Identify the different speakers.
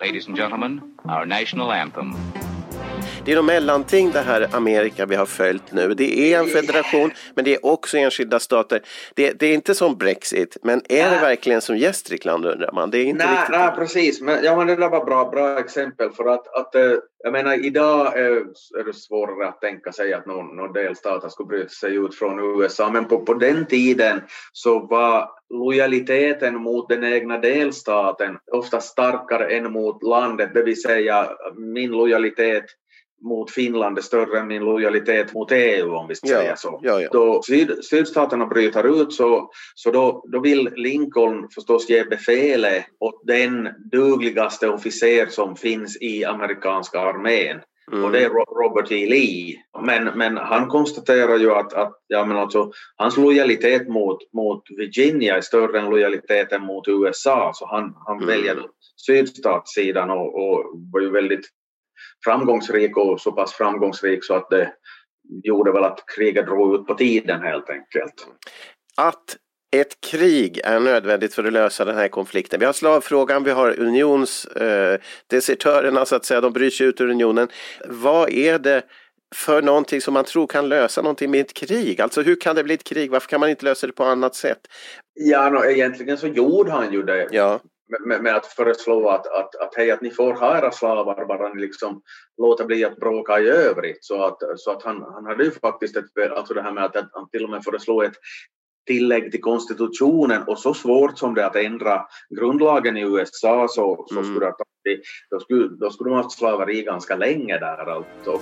Speaker 1: Ladies and gentlemen, our national anthem.
Speaker 2: Det är något mellanting det här Amerika vi har följt nu. Det är en federation men det är också enskilda stater. Det, det är inte som Brexit men är det verkligen som Gästrikland undrar man. Det är inte
Speaker 3: nej,
Speaker 2: riktigt...
Speaker 3: nej, precis. Men, ja, men det där var bra, bra exempel för att, att eh, jag menar idag är, är det svårare att tänka sig att någon, någon delstat skulle bryta sig ut från USA men på, på den tiden så var lojaliteten mot den egna delstaten ofta starkare än mot landet, det vill säga min lojalitet mot Finland är större än min lojalitet mot EU om vi ska
Speaker 2: Ja,
Speaker 3: säga så.
Speaker 2: ja, ja.
Speaker 3: Då syd, sydstaterna bryter ut så, så då, då vill Lincoln förstås ge befälet åt den dugligaste officer som finns i amerikanska armén.
Speaker 2: Mm.
Speaker 3: Och det är Ro- Robert E. Lee. Men, men han konstaterar ju att, att ja, men alltså, hans lojalitet mot, mot Virginia är större än lojaliteten mot USA så han, han
Speaker 2: Mm.
Speaker 3: väljer sydstatssidan och, och var ju väldigt framgångsrik och så pass framgångsrik så att det gjorde väl att kriget drog ut på tiden helt enkelt.
Speaker 2: Att ett krig är nödvändigt för att lösa den här konflikten. Vi har slavfrågan, vi har unionsdesertörerna eh, så att säga, de bryr sig ut ur unionen. Vad är det för någonting som man tror kan lösa någonting med ett krig? Alltså hur kan det bli ett krig? Varför kan man inte lösa det på annat sätt?
Speaker 3: Ja, no, egentligen så gjorde han ju det
Speaker 2: Ja,
Speaker 3: med, med, att föreslå att, att, att hej, att ni får ha era slavar bara ni liksom låter bli att bråka i övrigt. Så att, så att han, han hade ju faktiskt ett, alltså det här med att, att han till och med föreslog ett tillägg till konstitutionen och så svårt som det är att ändra grundlagen i USA så, så
Speaker 2: Mm.
Speaker 3: skulle det, ha tagit- då skulle, då skulle de ha haft slaveri ganska länge där alltså.